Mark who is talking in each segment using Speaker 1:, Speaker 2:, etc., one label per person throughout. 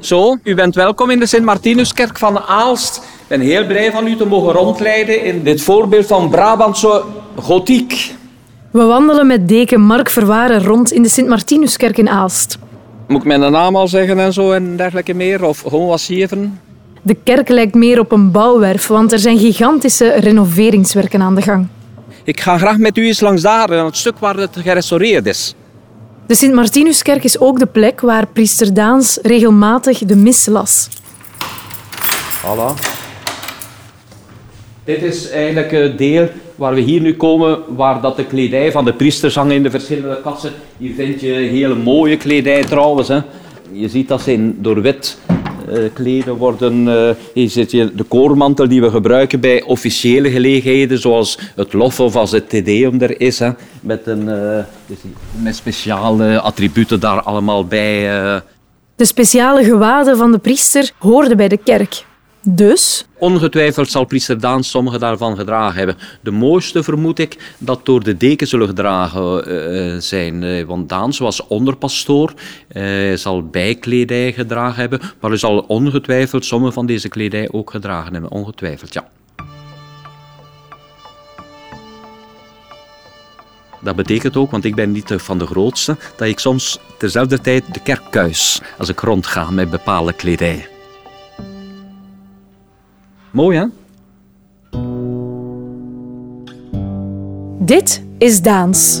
Speaker 1: Zo, u bent welkom in de Sint-Martinuskerk van Aalst. Ik ben heel blij van u te mogen rondleiden in dit voorbeeld van Brabantse gotiek.
Speaker 2: We wandelen met deken Mark Verwaren rond in de Sint-Martinuskerk in Aalst.
Speaker 1: Moet ik mijn naam al zeggen en zo en dergelijke meer? Of gewoon wat zeven?
Speaker 2: De kerk lijkt meer op een bouwwerf, want er zijn gigantische renoveringswerken aan de gang.
Speaker 1: Ik ga graag met u eens langs daar, aan het stuk waar het gerestaureerd is.
Speaker 2: De Sint-Martinuskerk is ook de plek waar priester Daans regelmatig de mis las.
Speaker 1: Voilà. Dit is eigenlijk het deel waar we hier nu komen, waar dat de kledij van de priesters hangen in de verschillende kassen. Hier vind je hele mooie kledij trouwens. Hè. Je ziet dat ze door wit kleden worden. Hier zit je de koormantel die we gebruiken bij officiële gelegenheden, zoals het lof of als het tedeum er is. Hè, met, een, uh, met speciale attributen daar allemaal bij.
Speaker 2: De speciale gewaden van de priester hoorden bij de kerk. Dus?
Speaker 1: Ongetwijfeld zal priester Daan sommige daarvan gedragen hebben. De mooiste vermoed ik dat door de deken zullen gedragen uh, zijn. Uh, want Daans was onderpastoor, uh, zal bijkledij gedragen hebben, maar hij zal ongetwijfeld sommige van deze kledij ook gedragen hebben. Ongetwijfeld, ja. Dat betekent ook, want ik ben niet van de grootste, dat ik soms terzelfde tijd de kerk kuis als ik rondga met bepaalde kledij. Mooi, hè?
Speaker 2: Dit is Daans.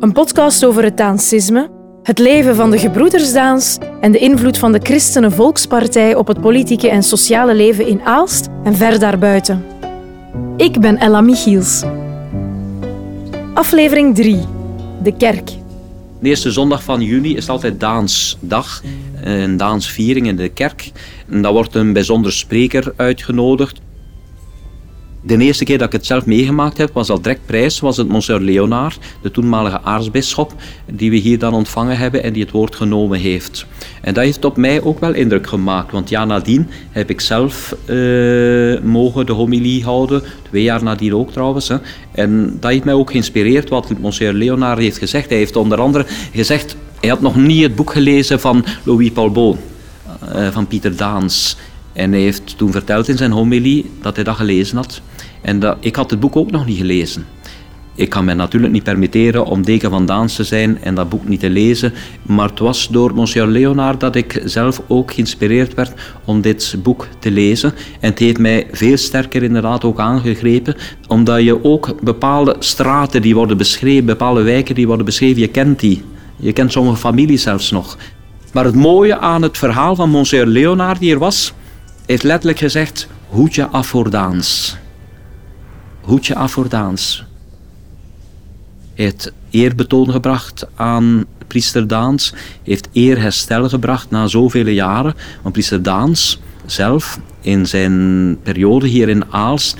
Speaker 2: Een podcast over het Daansisme, het leven van de gebroeders Daans en de invloed van de Christenen Volkspartij op het politieke en sociale leven in Aalst en ver daarbuiten. Ik ben Ella Michiels. Aflevering 3. De kerk.
Speaker 1: De eerste zondag van juni is altijd Daansdag, een Daansviering in de kerk. En daar wordt een bijzonder spreker uitgenodigd. De eerste keer dat ik het zelf meegemaakt heb, was al direct prijs, was het Monsieur Leonard, de toenmalige aartsbisschop, die we hier dan ontvangen hebben en die het woord genomen heeft. En dat heeft op mij ook wel indruk gemaakt, want ja, nadien heb ik zelf uh, mogen de homilie houden, twee jaar nadien ook trouwens. En dat heeft mij ook geïnspireerd wat Monsieur Leonard heeft gezegd. Hij heeft onder andere gezegd, hij had nog niet het boek gelezen van Louis Paul Beau, uh, van Pieter Daans. En hij heeft toen verteld in zijn homilie dat hij dat gelezen had. En dat, ik had het boek ook nog niet gelezen. Ik kan mij natuurlijk niet permitteren om deken van Daans te zijn en dat boek niet te lezen. Maar het was door Monsieur Leonard dat ik zelf ook geïnspireerd werd om dit boek te lezen. En het heeft mij veel sterker inderdaad ook aangegrepen. Omdat je ook bepaalde straten die worden beschreven, bepaalde wijken die worden beschreven, je kent die. Je kent sommige families zelfs nog. Maar het mooie aan het verhaal van Monsieur Leonard die er was, heeft letterlijk gezegd, hoedje af voor Daans. Hoedje af voor Daans. Hij heeft eerbetoon gebracht aan priester Daans, heeft eerherstel gebracht na zoveel jaren. Want priester Daans zelf, in zijn periode hier in Aalst,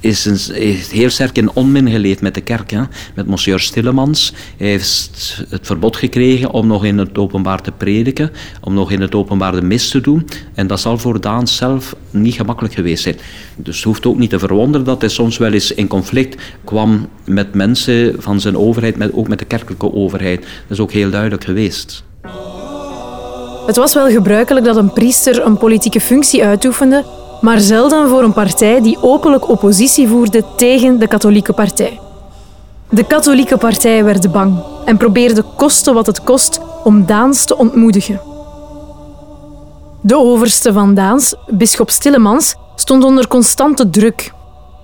Speaker 1: is, heel sterk in onmin geleefd met de kerk. Hè? Met monsieur Stillemans. Hij heeft het verbod gekregen om nog in het openbaar te prediken, om nog in het openbaar de mis te doen. En dat zal voor Daan zelf niet gemakkelijk geweest zijn. Dus het hoeft ook niet te verwonderen dat hij soms wel eens in conflict kwam met mensen van zijn overheid, met, ook met de kerkelijke overheid. Dat is ook heel duidelijk geweest.
Speaker 2: Het was wel gebruikelijk dat een priester een politieke functie uitoefende maar zelden voor een partij die openlijk oppositie voerde tegen de katholieke partij. De katholieke partij werd bang en probeerde koste wat het kost om Daans te ontmoedigen. De overste van Daans, bisschop Stillemans, stond onder constante druk.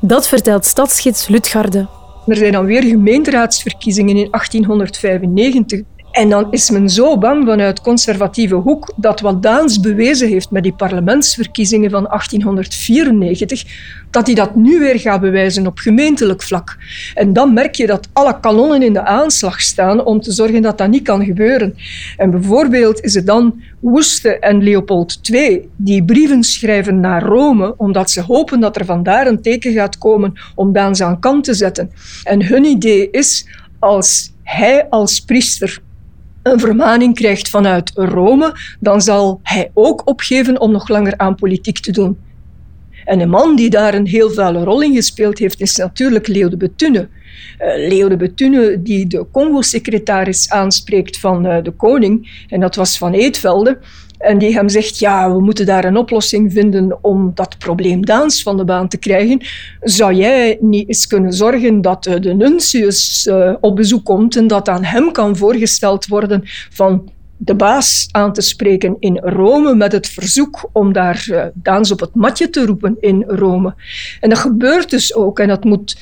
Speaker 2: Dat vertelt stadsgids Lutgarde.
Speaker 3: Er zijn dan weer gemeenteraadsverkiezingen in 1895. En dan is men zo bang vanuit conservatieve hoek dat wat Daans bewezen heeft met die parlementsverkiezingen van 1894, dat hij dat nu weer gaat bewijzen op gemeentelijk vlak. En dan merk je dat alle kanonnen in de aanslag staan om te zorgen dat dat niet kan gebeuren. En bijvoorbeeld is het dan Woeste en Leopold II die brieven schrijven naar Rome, omdat ze hopen dat er vandaar een teken gaat komen om Daans aan kant te zetten. En hun idee is, als hij als priester een vermaning krijgt vanuit Rome, dan zal hij ook opgeven om nog langer aan politiek te doen. En een man die daar een heel vuile rol in gespeeld heeft, is natuurlijk Leo de Bethune. Leo de die de Congo-secretaris aanspreekt van de koning, en dat was van Eetvelde, en die hem zegt, ja, we moeten daar een oplossing vinden om dat probleem Daans van de baan te krijgen. Zou jij niet eens kunnen zorgen dat de nuncius op bezoek komt en dat aan hem kan voorgesteld worden van de baas aan te spreken in Rome met het verzoek om daar uh, Daans op het matje te roepen in Rome. En dat gebeurt dus ook. En dat moet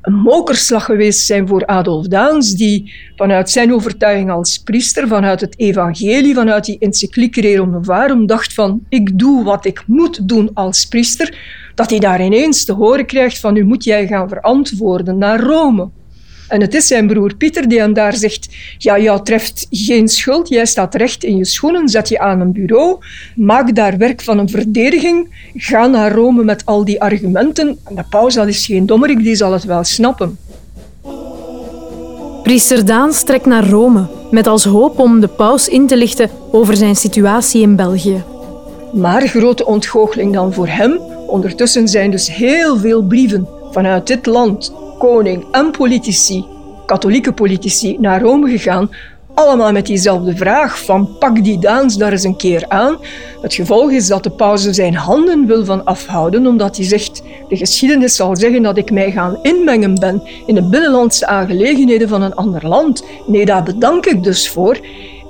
Speaker 3: een mokerslag geweest zijn voor Adolf Daans, die vanuit zijn overtuiging als priester, vanuit het evangelie, vanuit die encycliek Rerum Novarum, dacht van ik doe wat ik moet doen als priester, dat hij daar ineens te horen krijgt van nu moet jij gaan verantwoorden naar Rome. En het is zijn broer Pieter die hem daar zegt: Ja, jou treft geen schuld, jij staat recht in je schoenen, zet je aan een bureau, maak daar werk van een verdediging, ga naar Rome met al die argumenten. En de paus, dat is geen dommerik, die zal het wel snappen.
Speaker 2: Priester Daan trekt naar Rome met als hoop om de paus in te lichten over zijn situatie in België.
Speaker 3: Maar grote ontgoocheling dan voor hem. Ondertussen zijn dus heel veel brieven vanuit dit land koning en politici, katholieke politici, naar Rome gegaan. Allemaal met diezelfde vraag van pak die Daans daar eens een keer aan. Het gevolg is dat de paus zijn handen wil van afhouden, omdat hij zegt de geschiedenis zal zeggen dat ik mij gaan inmengen ben in de binnenlandse aangelegenheden van een ander land. Nee, daar bedank ik dus voor.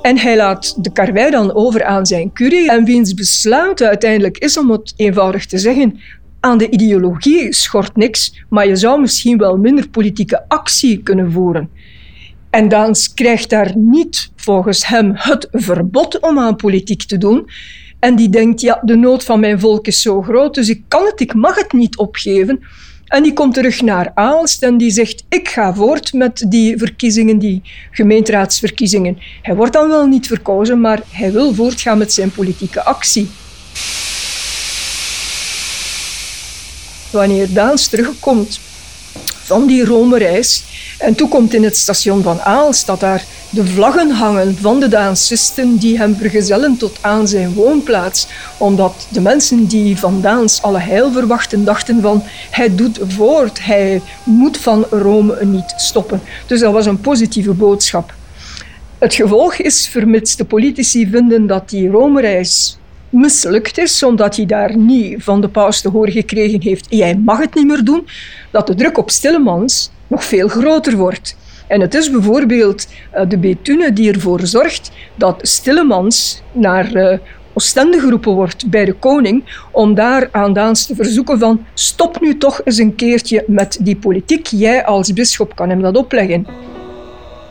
Speaker 3: En hij laat de karwei dan over aan zijn curie en wiens besluit uiteindelijk is om het eenvoudig te zeggen aan de ideologie schort niks, maar je zou misschien wel minder politieke actie kunnen voeren. En Daans krijgt daar niet volgens hem het verbod om aan politiek te doen. En die denkt, ja, de nood van mijn volk is zo groot, dus ik kan het, ik mag het niet opgeven. En die komt terug naar Aalst en die zegt, ik ga voort met die verkiezingen, die gemeenteraadsverkiezingen. Hij wordt dan wel niet verkozen, maar hij wil voortgaan met zijn politieke actie. Wanneer Daans terugkomt van die Rome-reis en toekomt in het station van Aalst, dat daar de vlaggen hangen van de Daansisten die hem vergezellen tot aan zijn woonplaats. Omdat de mensen die van Daans alle heil verwachten, dachten van hij doet voort, hij moet van Rome niet stoppen. Dus dat was een positieve boodschap. Het gevolg is, vermits de politici vinden dat die Rome-reis mislukt is, omdat hij daar niet van de paus te horen gekregen heeft, jij mag het niet meer doen, dat de druk op Stillemans nog veel groter wordt. En het is bijvoorbeeld eh, de Betune die ervoor zorgt dat Stillemans naar uh, Oostende geroepen wordt bij de koning, om daar aan Daans te verzoeken van stop nu toch eens een keertje met die politiek, jij als bisschop kan hem dat opleggen.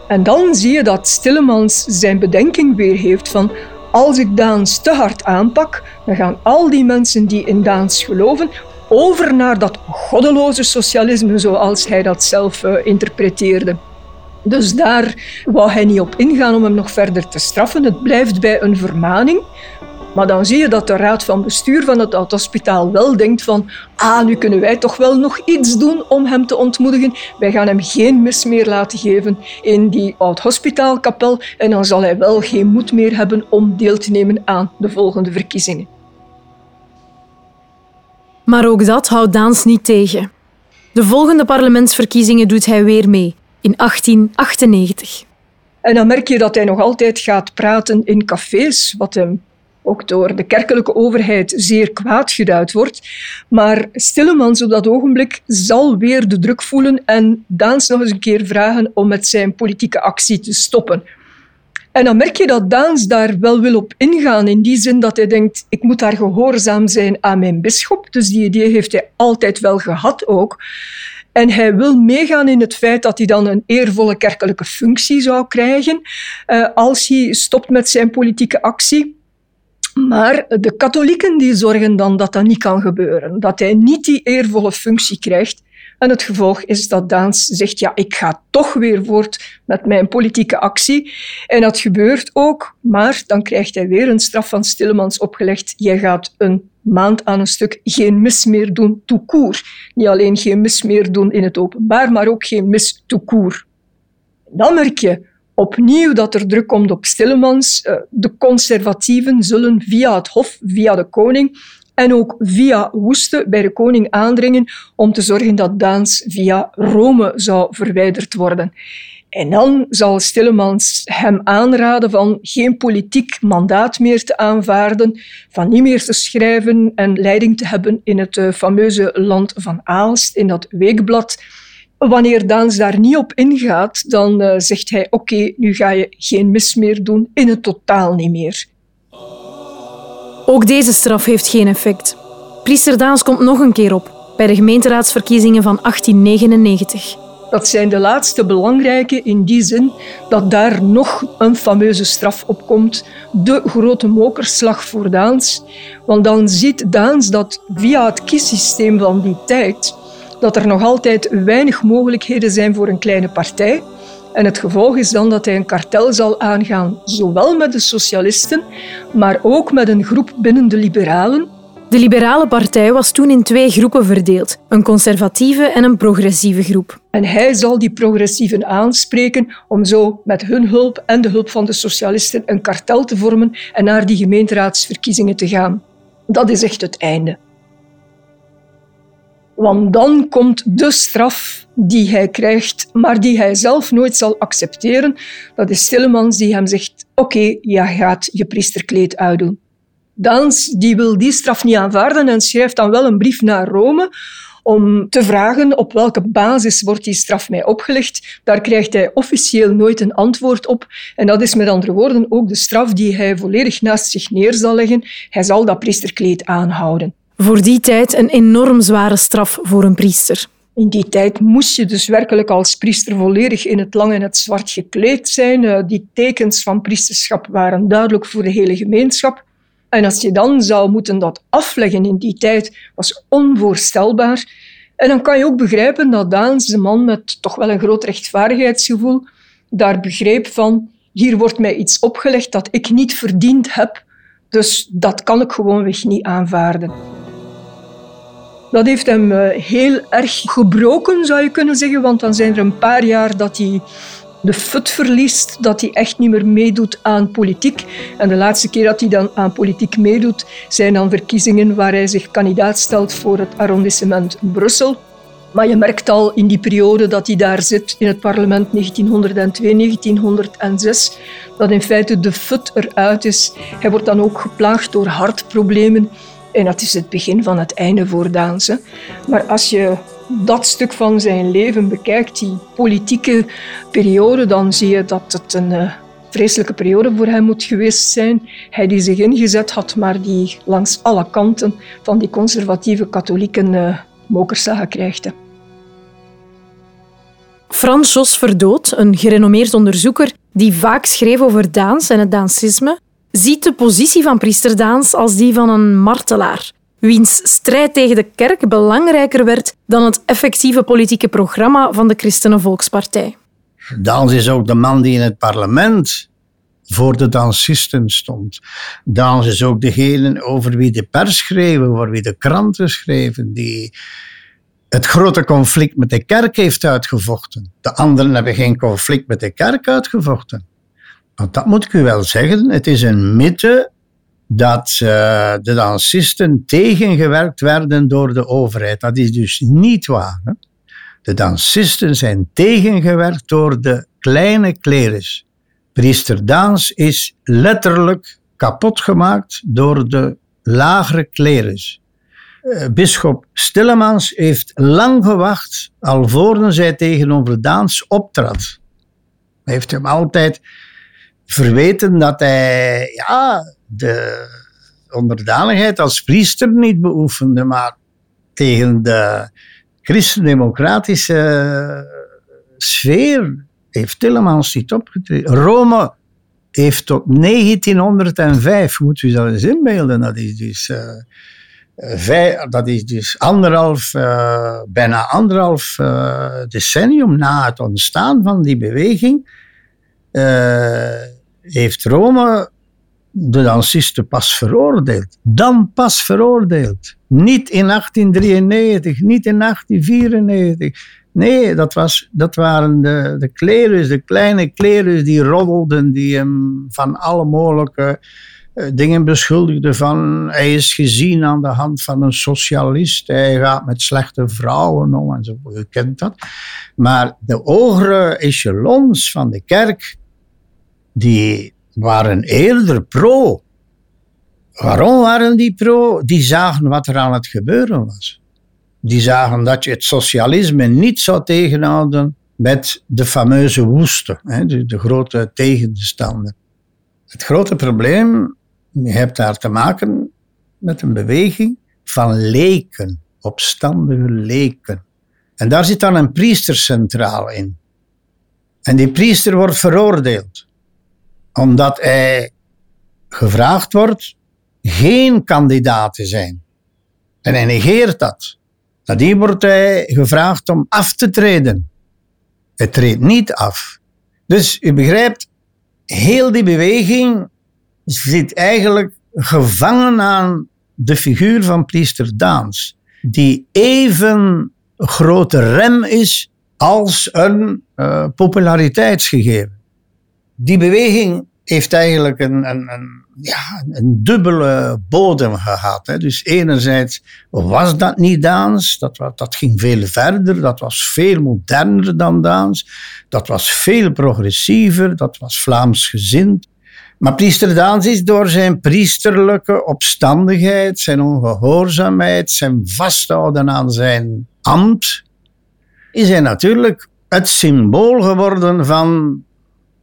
Speaker 3: En dan zie je dat Stillemans zijn bedenking weer heeft van als ik Daans te hard aanpak, dan gaan al die mensen die in Daans geloven over naar dat goddeloze socialisme zoals hij dat zelf uh, interpreteerde. Dus daar wou hij niet op ingaan om hem nog verder te straffen. Het blijft bij een vermaning. Maar dan zie je dat de raad van bestuur van het oudhospitaal wel denkt van ah, nu kunnen wij toch wel nog iets doen om hem te ontmoedigen. Wij gaan hem geen mis meer laten geven in die oudhospitaalkapel en dan zal hij wel geen moed meer hebben om deel te nemen aan de volgende verkiezingen.
Speaker 2: Maar ook dat houdt Daans niet tegen. De volgende parlementsverkiezingen doet hij weer mee, in 1898.
Speaker 3: En dan merk je dat hij nog altijd gaat praten in cafés, wat hem ook door de kerkelijke overheid zeer kwaad geduid wordt. Maar Stillemans op dat ogenblik zal weer de druk voelen en Daans nog eens een keer vragen om met zijn politieke actie te stoppen. En dan merk je dat Daans daar wel wil op ingaan, in die zin dat hij denkt, ik moet daar gehoorzaam zijn aan mijn bisschop. Dus die idee heeft hij altijd wel gehad ook. En hij wil meegaan in het feit dat hij dan een eervolle kerkelijke functie zou krijgen uh, als hij stopt met zijn politieke actie. Maar de katholieken die zorgen dan dat dat niet kan gebeuren. Dat hij niet die eervolle functie krijgt. En het gevolg is dat Daans zegt, ja, ik ga toch weer voort met mijn politieke actie. En dat gebeurt ook, maar dan krijgt hij weer een straf van Stillemans opgelegd. Jij gaat een maand aan een stuk geen mis meer doen, court. Niet alleen geen mis meer doen in het openbaar, maar ook geen mis court. Dan merk je opnieuw dat er druk komt op Stillemans. Eh, de conservatieven zullen via het Hof, via de koning en ook via Woeste bij de koning aandringen om te zorgen dat Daans via Rome zou verwijderd worden. En dan zal Stillemans hem aanraden van geen politiek mandaat meer te aanvaarden, van niet meer te schrijven en leiding te hebben in het eh, fameuze land van Aalst, in dat weekblad. Wanneer Daans daar niet op ingaat, dan uh, zegt hij: Oké, nu ga je geen mis meer doen, in het totaal niet meer.
Speaker 2: Ook deze straf heeft geen effect. Priester Daans komt nog een keer op bij de gemeenteraadsverkiezingen van 1899.
Speaker 3: Dat zijn de laatste belangrijke in die zin dat daar nog een fameuze straf op komt. De grote mokerslag voor Daans. Want dan ziet Daans dat via het kiessysteem van die tijd dat er nog altijd weinig mogelijkheden zijn voor een kleine partij. En het gevolg is dan dat hij een kartel zal aangaan, zowel met de socialisten, maar ook met een groep binnen de liberalen.
Speaker 2: De Liberale Partij was toen in twee groepen verdeeld: een conservatieve en een progressieve groep.
Speaker 3: En hij zal die progressieven aanspreken om zo met hun hulp en de hulp van de socialisten een kartel te vormen en naar die gemeenteraadsverkiezingen te gaan. Dat is echt het einde. Want dan komt de straf die hij krijgt, maar die hij zelf nooit zal accepteren. Dat is Stillemans die hem zegt: Oké, okay, je gaat je priesterkleed uitdoen. Dans die wil die straf niet aanvaarden en schrijft dan wel een brief naar Rome om te vragen op welke basis wordt die straf mij opgelegd. Daar krijgt hij officieel nooit een antwoord op. En dat is met andere woorden ook de straf die hij volledig naast zich neer zal leggen. Hij zal dat priesterkleed aanhouden.
Speaker 2: Voor die tijd een enorm zware straf voor een priester.
Speaker 3: In die tijd moest je dus werkelijk als priester volledig in het lang en het zwart gekleed zijn. Eh, die tekens van priesterschap waren duidelijk voor de hele gemeenschap. En als je dan zou moeten dat afleggen in die tijd, was onvoorstelbaar. En dan kan je ook begrijpen dat Daans, de man met toch wel een groot rechtvaardigheidsgevoel, daar begreep van, hier wordt mij iets opgelegd dat ik niet verdiend heb, dus dat kan ik gewoonweg niet aanvaarden. Dat heeft hem eh, heel erg gebroken, zou je kunnen zeggen, want dan zijn er een paar jaar dat hij de fut verliest, dat hij echt niet meer meedoet aan politiek. En de laatste keer dat hij dan aan politiek meedoet, zijn dan verkiezingen waar hij zich kandidaat stelt voor het arrondissement Brussel. Maar je merkt al in die periode dat hij daar zit, in het parlement 1902-1906, dat in feite de fut eruit is. Hij wordt dan ook geplaagd door hartproblemen. En dat is het begin van het einde voor Daanse. Maar als je dat stuk van zijn leven bekijkt, die politieke periode, dan zie je dat het een uh, vreselijke periode voor hem moet geweest zijn. Hij die zich ingezet had, maar die langs alle kanten van die conservatieve katholieken uh, mokerslagen krijgde.
Speaker 2: Frans Jos Verdood, een gerenommeerd onderzoeker die vaak schreef over dans en het dansisme, ziet de positie van priester Daans als die van een martelaar wiens strijd tegen de kerk belangrijker werd dan het effectieve politieke programma van de Christenen Volkspartij.
Speaker 4: Dans is ook de man die in het parlement voor de dansisten stond. Dans is ook degene over wie de pers schreven, over wie de kranten schreven, die het grote conflict met de kerk heeft uitgevochten. De anderen hebben geen conflict met de kerk uitgevochten. Want dat moet ik u wel zeggen, het is een mythe dat uh, de dansisten tegengewerkt werden door de overheid. Dat is dus niet waar. Hè? De dansisten zijn tegengewerkt door de kleine klerus. Priester Daans is letterlijk kapot gemaakt door de lagere klerus. Uh, Bisschop Stillemans heeft lang gewacht alvorens hij tegenover Daans optrad. Hij heeft hem altijd verweten dat hij ja, de onderdanigheid als priester niet beoefende, maar tegen de christendemocratische sfeer heeft Tillemans niet opgetreden. Rome heeft tot 1905, moet u dat eens inbeelden, dat is dus, uh, dat is dus anderhalf, bijna anderhalf decennium na het ontstaan van die beweging, heeft Rome de dansisten pas veroordeeld. Dan pas veroordeeld. Niet in 1893, niet in 1894. Nee, dat, was, dat waren de, de klerus, de kleine klerus die roddelden, die hem van alle mogelijke eh, dingen beschuldigden van hij is gezien aan de hand van een socialist, hij gaat met slechte vrouwen om en zo, je kent dat. Maar de hogere echelons van de kerk, die waren eerder pro. Waarom waren die pro? Die zagen wat er aan het gebeuren was. Die zagen dat je het socialisme niet zou tegenhouden met de fameuze woeste, de, de grote tegenstander. Het grote probleem, je hebt daar te maken met een beweging van leken, opstandige leken. En daar zit dan een priester centraal in. En die priester wordt veroordeeld, omdat hij gevraagd wordt geen kandidaat te zijn. En hij negeert dat. Nadien wordt hij gevraagd om af te treden. Hij treedt niet af. Dus u begrijpt, heel die beweging zit eigenlijk gevangen aan de figuur van priester Daans, die even grote rem is als een uh, populariteitsgegeven. Die beweging heeft eigenlijk een, een, een, ja, een dubbele bodem gehad. Hè. Dus enerzijds was dat niet dans, dat, dat ging veel verder, dat was veel moderner dan dans, dat was veel progressiever, dat was Vlaams gezind. Maar priester Daans is door zijn priesterlijke opstandigheid, zijn ongehoorzaamheid, zijn vasthouden aan zijn ambt, is hij natuurlijk het symbool geworden van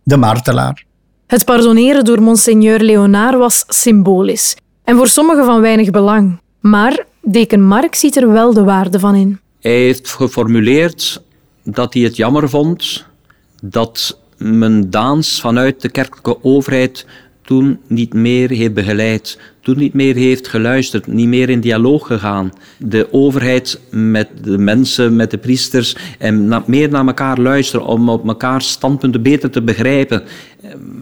Speaker 4: de martelaar.
Speaker 2: Het pardoneren door monseigneur Leonard was symbolisch en voor sommigen van weinig belang. Maar deken Mark ziet er wel de waarde van in.
Speaker 1: Hij heeft geformuleerd dat hij het jammer vond dat men Daans vanuit de kerkelijke overheid toen niet meer heeft begeleid, toen niet meer heeft geluisterd, niet meer in dialoog gegaan. De overheid met de mensen, met de priesters, en meer naar elkaar luisteren om op elkaar standpunten beter te begrijpen.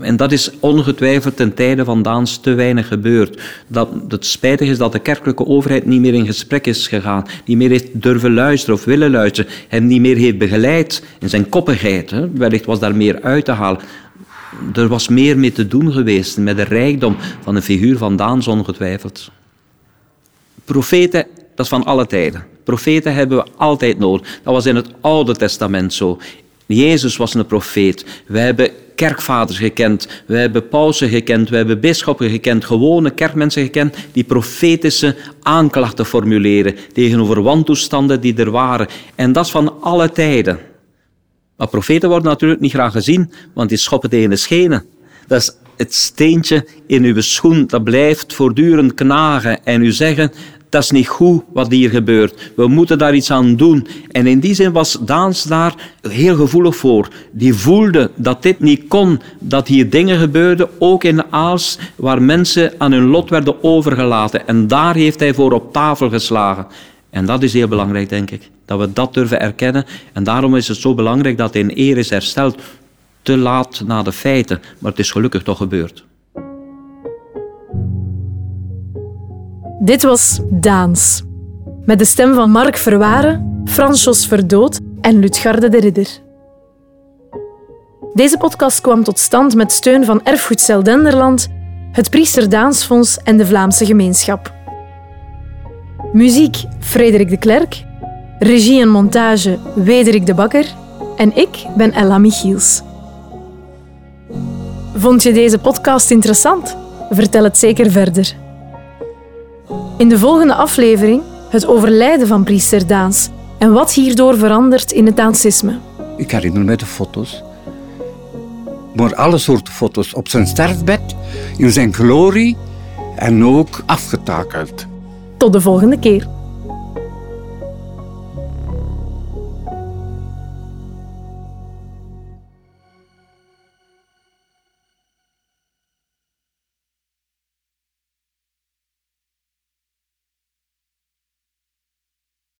Speaker 1: En dat is ongetwijfeld ten tijde van Daans te weinig gebeurd. Dat het spijtig is dat de kerkelijke overheid niet meer in gesprek is gegaan, niet meer heeft durven luisteren of willen luisteren, hem niet meer heeft begeleid in zijn koppigheid. Wellicht was daar meer uit te halen er was meer mee te doen geweest met de rijkdom van de figuur van Daans ongetwijfeld. Profeten, dat is van alle tijden. Profeten hebben we altijd nodig. Dat was in het Oude Testament zo. Jezus was een profeet. We hebben kerkvaders gekend, we hebben pausen gekend, we hebben bisschoppen gekend, gewone kerkmensen gekend die profetische aanklachten formuleren tegenover wantoestanden die er waren. En dat is van alle tijden. Maar profeten worden natuurlijk niet graag gezien, want die schoppen tegen de schenen. Dat is het steentje in uw schoen, dat blijft voortdurend knagen en u zeggen, dat is niet goed wat hier gebeurt. We moeten daar iets aan doen. En in die zin was Daans daar heel gevoelig voor. Die voelde dat dit niet kon, dat hier dingen gebeurden, ook in Aals, waar mensen aan hun lot werden overgelaten. En daar heeft hij voor op tafel geslagen. En dat is heel belangrijk, denk ik. Dat we dat durven erkennen. En daarom is het zo belangrijk dat in eer is hersteld. Te laat na de feiten, maar het is gelukkig toch gebeurd.
Speaker 2: Dit was Daans. Met de stem van Mark Verwaren, Frans Verdood en Lutgarde de Ridder. Deze podcast kwam tot stand met steun van Erfgoedcel Denderland, het Priester Daansfonds en de Vlaamse Gemeenschap. Muziek Frederik de Klerk. Regie en montage Wederik de Bakker. En ik ben Ella Michiels. Vond je deze podcast interessant? Vertel het zeker verder. In de volgende aflevering het overlijden van priester Daans en wat hierdoor verandert in het Daansisme.
Speaker 5: Ik herinner me de foto's. Maar alle soorten foto's op zijn sterfbed, in zijn glorie en ook afgetakeld.
Speaker 2: Tot de volgende keer.